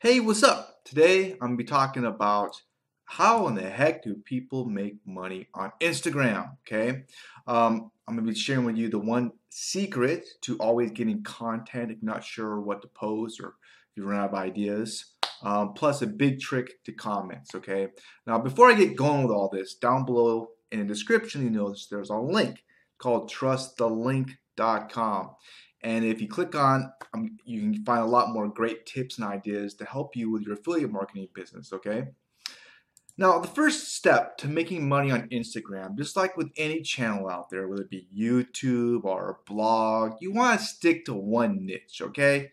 Hey, what's up? Today I'm gonna be talking about how in the heck do people make money on Instagram? Okay, um, I'm gonna be sharing with you the one secret to always getting content if you're not sure what to post or if you run out of ideas. Um, plus a big trick to comments. Okay, now before I get going with all this, down below in the description you notice there's a link called trustthelink.com. And if you click on, um, you can find a lot more great tips and ideas to help you with your affiliate marketing business, okay? Now, the first step to making money on Instagram, just like with any channel out there, whether it be YouTube or a blog, you want to stick to one niche, okay?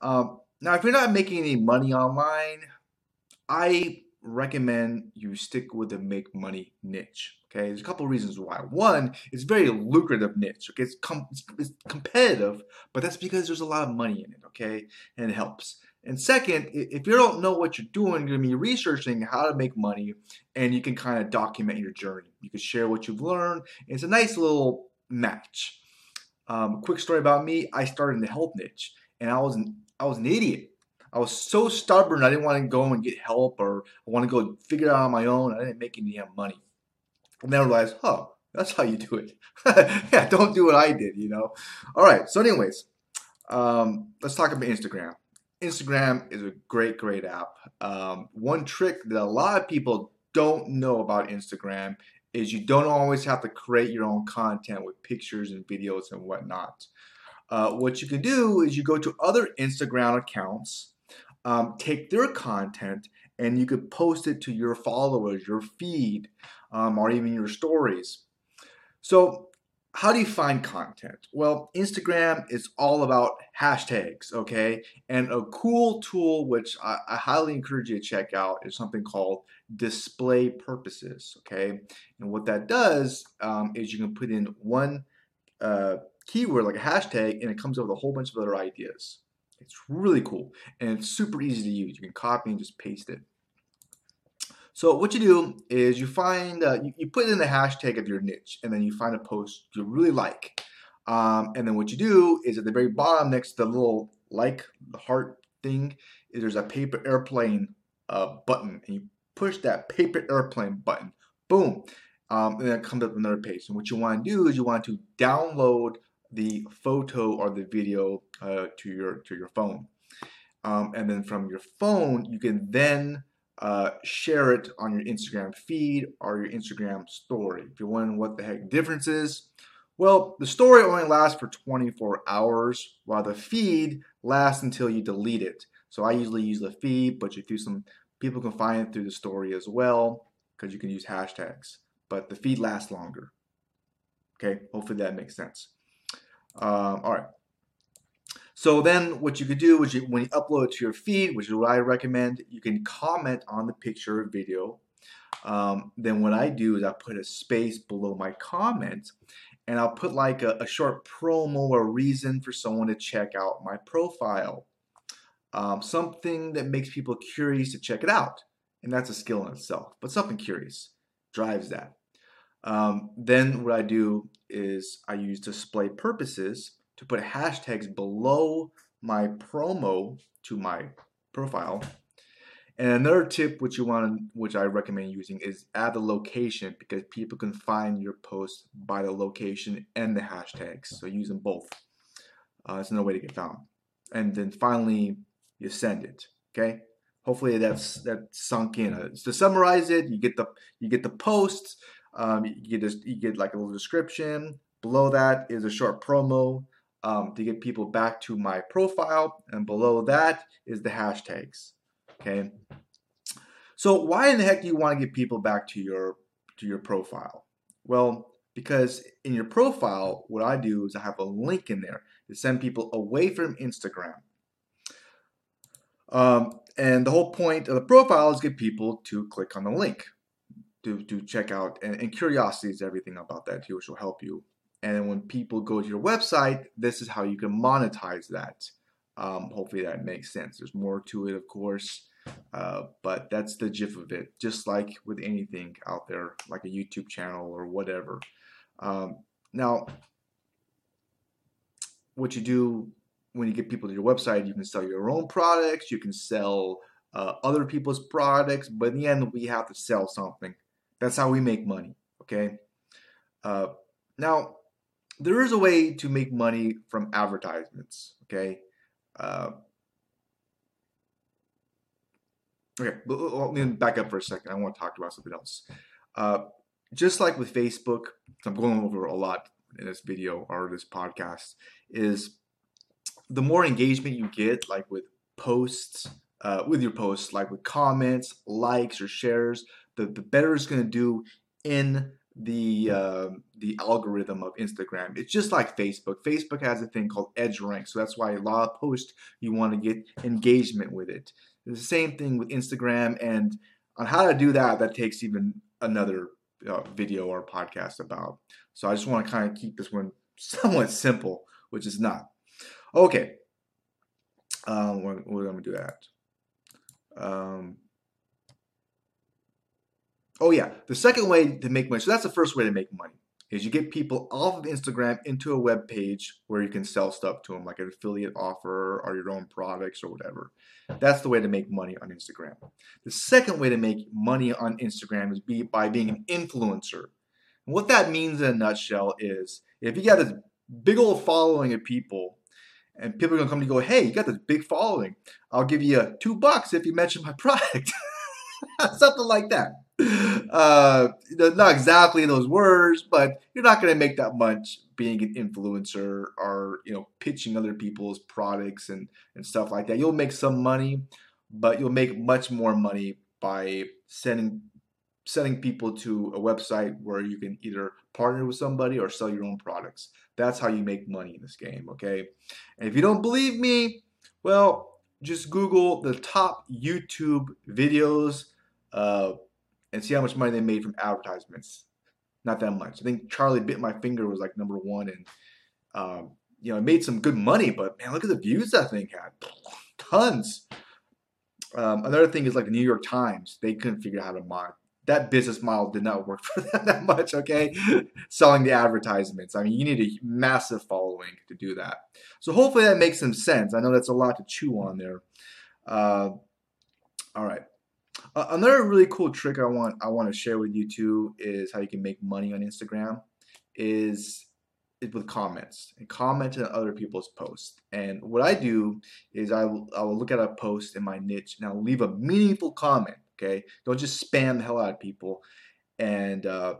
Um, now, if you're not making any money online, I recommend you stick with the make money niche. Okay, there's a couple of reasons why. One, it's very lucrative niche. Okay, it's, com- it's competitive, but that's because there's a lot of money in it. Okay, and it helps. And second, if you don't know what you're doing, you're going to be researching how to make money, and you can kind of document your journey. You can share what you've learned. It's a nice little match. Um, quick story about me: I started in the health niche, and I was an I was an idiot. I was so stubborn. I didn't want to go and get help, or I want to go figure it out on my own. I didn't make any damn money. And then I realized, oh, that's how you do it. yeah, don't do what I did, you know. All right. So, anyways, um, let's talk about Instagram. Instagram is a great, great app. Um, one trick that a lot of people don't know about Instagram is you don't always have to create your own content with pictures and videos and whatnot. Uh, what you can do is you go to other Instagram accounts, um, take their content, and you could post it to your followers, your feed, um, or even your stories. So, how do you find content? Well, Instagram is all about hashtags, okay? And a cool tool which I, I, highly encourage you to check out is something called display purposes, okay? And what that does um, is you can put in one uh, keyword like a hashtag and it comes up with a whole bunch of other ideas. It's really cool and it's super easy to use. You can copy and just paste it. So what you do is you find, uh, you, you, put in the hashtag of your niche and then you find a post you really like. Um, and then what you do is at the very bottom next to the little like, the heart thing, is there's a paper airplane uh, button. And you push that paper airplane button. Boom. Um, and then it comes up another page. And what you want to do is you want to download the photo or the video uh, to your to your phone. Um, and then from your phone, you can then uh, share it on your Instagram feed or your Instagram story. If you're wondering what the heck difference is, well, the story only lasts for 24 hours, while the feed lasts until you delete it. So I usually use the feed, but you do some people can find it through the story as well because you can use hashtags. But the feed lasts longer. Okay, hopefully that makes sense. Um, all right. So then what you could do is you, when you upload to your feed, which is what I recommend, you can comment on the picture or video. Um, then what I do is I put a space below my comment and I'll put like a, a short promo or reason for someone to check out my profile. Um, something that makes people curious to check it out. And that's a skill in itself, but something curious drives that. Um, then what I do is I use display purposes to put hashtags below my promo to my profile. And another tip which you want which I recommend using is add the location because people can find your post by the location and the hashtags. So use them both. Uh, it's another way to get found. And then finally you send it. Okay. Hopefully that's that sunk in. Uh, to summarize it, you get the you get the posts. Um, you get you get like a little description. Below that is a short promo um, to get people back to my profile. And below that is the hashtags. Okay. So why in the heck do you want to get people back to your to your profile? Well, because in your profile, what I do is I have a link in there to send people away from Instagram. Um, and the whole point of the profile is get people to click on the link to, to check out. And, and curiosity is everything about that too, which will help you and then when people go to your website, this is how you can monetize that. Um, hopefully that makes sense. There's more to it, of course, uh, but that's the gist of it. Just like with anything out there, like a YouTube channel or whatever. Um, now, what you do when you get people to your website, you can sell your own products, you can sell uh, other people's products, but in the end, we have to sell something. That's how we make money. Okay. Uh, now, there is a way to make money from advertisements. Okay. Uh, okay. Let me back up for a second. I want to talk about something else. Uh, just like with Facebook, I'm going over a lot in this video or this podcast, is the more engagement you get, like with posts, uh, with your posts, like with comments, likes, or shares, the, the better it's going to do in the uh, the algorithm of Instagram. It's just like Facebook. Facebook has a thing called Edge Rank, so that's why a lot of posts you want to get engagement with it. It's the same thing with Instagram, and on how to do that, that takes even another uh, video or podcast about. So I just want to kind of keep this one somewhat simple, which is not. Okay. Um, I gonna do that? Um, oh yeah, the second way to make money. So that's the first way to make money is you get people off of Instagram into a web page where you can sell stuff to them, like an affiliate offer or your own products or whatever. That's the way to make money on Instagram. The second way to make money on Instagram is be, by being an influencer. And what that means in a nutshell is if you got this big old following of people and people are gonna come to you go, hey, you got this big following. I'll give you two bucks if you mention my product. Something like that. Uh, not exactly those words, but you're not gonna make that much being an influencer or you know pitching other people's products and and stuff like that. You'll make some money, but you'll make much more money by sending sending people to a website where you can either partner with somebody or sell your own products. That's how you make money in this game, okay? And if you don't believe me, well, just Google the top YouTube videos uh, and see how much money they made from advertisements. Not that much. I think Charlie Bit My Finger was like number one, and um, you know, it made some good money. But man, look at the views that thing had, tons. Um, another thing is like the New York Times. They couldn't figure out how to mod that business model did not work for them that much, okay? Selling the advertisements. I mean, you need a massive following to do that. So hopefully that makes some sense. I know that's a lot to chew on there. Uh, all right. Uh, another really cool trick I want I want to share with you too is how you can make money on Instagram is with comments and comment on other people's posts. And what I do is I will, I will look at a post in my niche and I'll leave a meaningful comment Okay, don't just spam the hell out of people, and uh,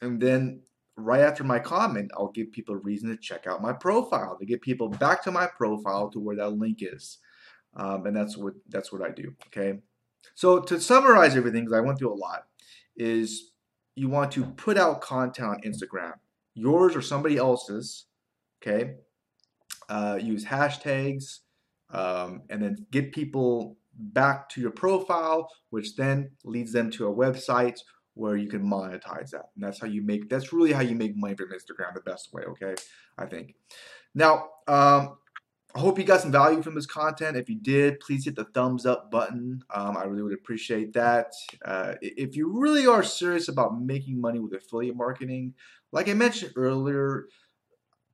and then right after my comment, I'll give people a reason to check out my profile to get people back to my profile to where that link is, um, and that's what that's what I do. Okay, so to summarize everything, because I went through a lot, is you want to put out content on Instagram, yours or somebody else's. Okay, uh, use hashtags, um, and then get people back to your profile, which then leads them to a website where you can monetize that. And that's how you make, that's really how you make money from Instagram the best way, okay? I think. Now, um, I hope you got some value from this content. If you did, please hit the thumbs up button. Um, I really would appreciate that. Uh, if you really are serious about making money with affiliate marketing, like I mentioned earlier,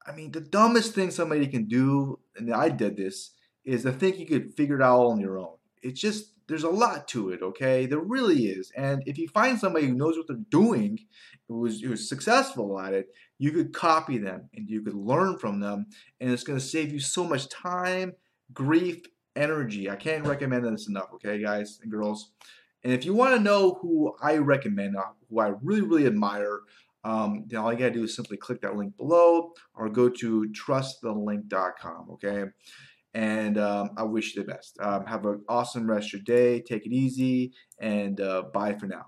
I mean, the dumbest thing somebody can do, and I did this, is to think you could figure it out on your own it's just there's a lot to it, okay? There really is. And if you find somebody who knows what they're doing, who's, who's successful at it, you could copy them and you could learn from them. And it's going to save you so much time, grief, energy. I can't recommend this enough, okay, guys and girls? And if you want to know who I recommend, uh, who I really, really admire, um, then all you got to do is simply click that link below or go to trustthelink.com, okay? and um, I wish you the best. Um, have an awesome rest of your day. Take it easy, and uh, bye for now.